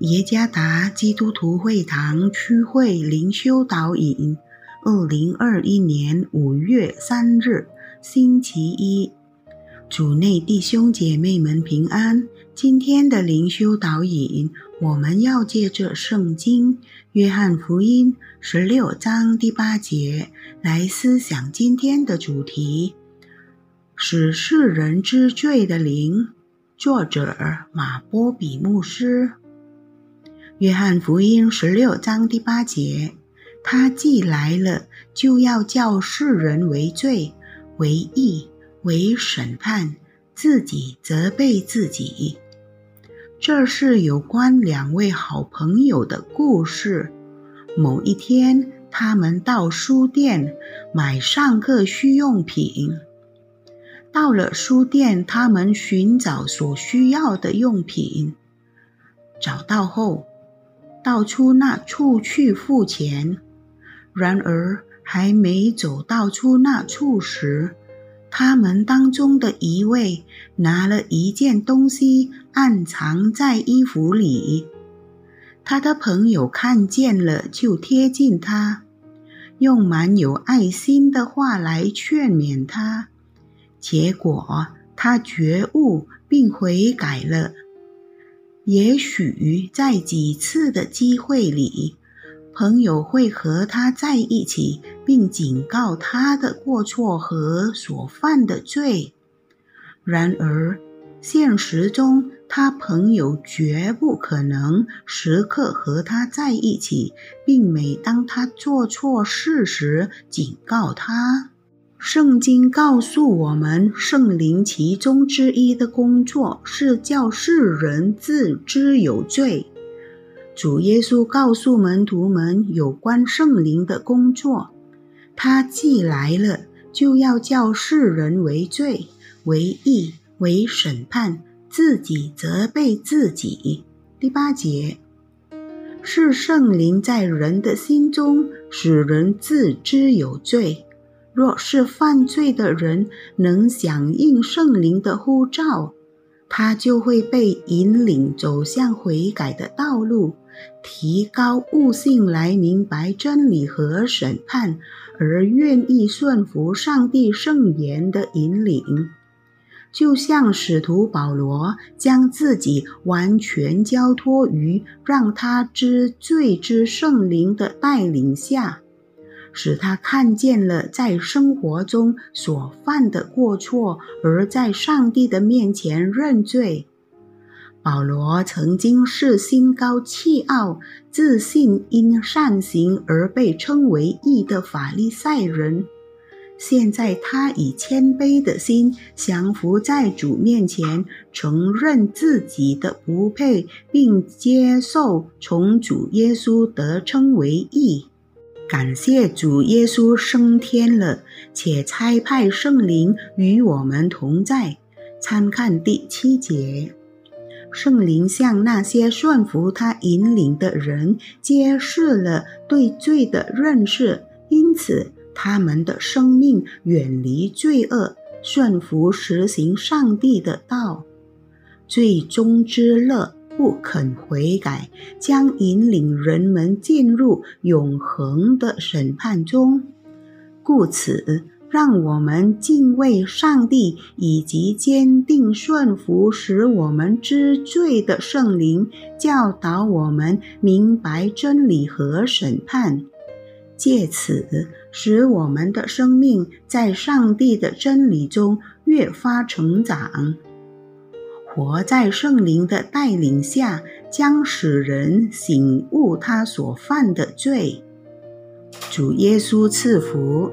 耶加达基督徒会堂区会灵修导引，二零二一年五月三日，星期一，主内弟兄姐妹们平安。今天的灵修导引，我们要借着圣经《约翰福音》十六章第八节来思想今天的主题：使世人知罪的灵。作者马波比牧师。约翰福音十六章第八节，他既来了，就要叫世人为罪、为义、为审判，自己责备自己。这是有关两位好朋友的故事。某一天，他们到书店买上课需用品。到了书店，他们寻找所需要的用品，找到后。到出那处去付钱，然而还没走到出那处时，他们当中的一位拿了一件东西暗藏在衣服里。他的朋友看见了，就贴近他，用满有爱心的话来劝勉他。结果他觉悟并悔改了。也许在几次的机会里，朋友会和他在一起，并警告他的过错和所犯的罪。然而，现实中，他朋友绝不可能时刻和他在一起，并每当他做错事时警告他。圣经告诉我们，圣灵其中之一的工作是叫世人自知有罪。主耶稣告诉门徒们有关圣灵的工作：他既来了，就要叫世人为罪、为义、为审判，自己责备自己。第八节是圣灵在人的心中使人自知有罪。若是犯罪的人能响应圣灵的呼召，他就会被引领走向悔改的道路，提高悟性来明白真理和审判，而愿意顺服上帝圣言的引领。就像使徒保罗将自己完全交托于让他知罪之圣灵的带领下。使他看见了在生活中所犯的过错，而在上帝的面前认罪。保罗曾经是心高气傲、自信因善行而被称为义的法利赛人，现在他以谦卑的心降服在主面前，承认自己的不配，并接受从主耶稣得称为义。感谢主耶稣升天了，且差派圣灵与我们同在。参看第七节，圣灵向那些顺服他引领的人揭示了对罪的认识，因此他们的生命远离罪恶，顺服实行上帝的道，最终之乐。不肯悔改，将引领人们进入永恒的审判中。故此，让我们敬畏上帝，以及坚定顺服使我们知罪的圣灵，教导我们明白真理和审判，借此使我们的生命在上帝的真理中越发成长。活在圣灵的带领下，将使人醒悟他所犯的罪。主耶稣赐福。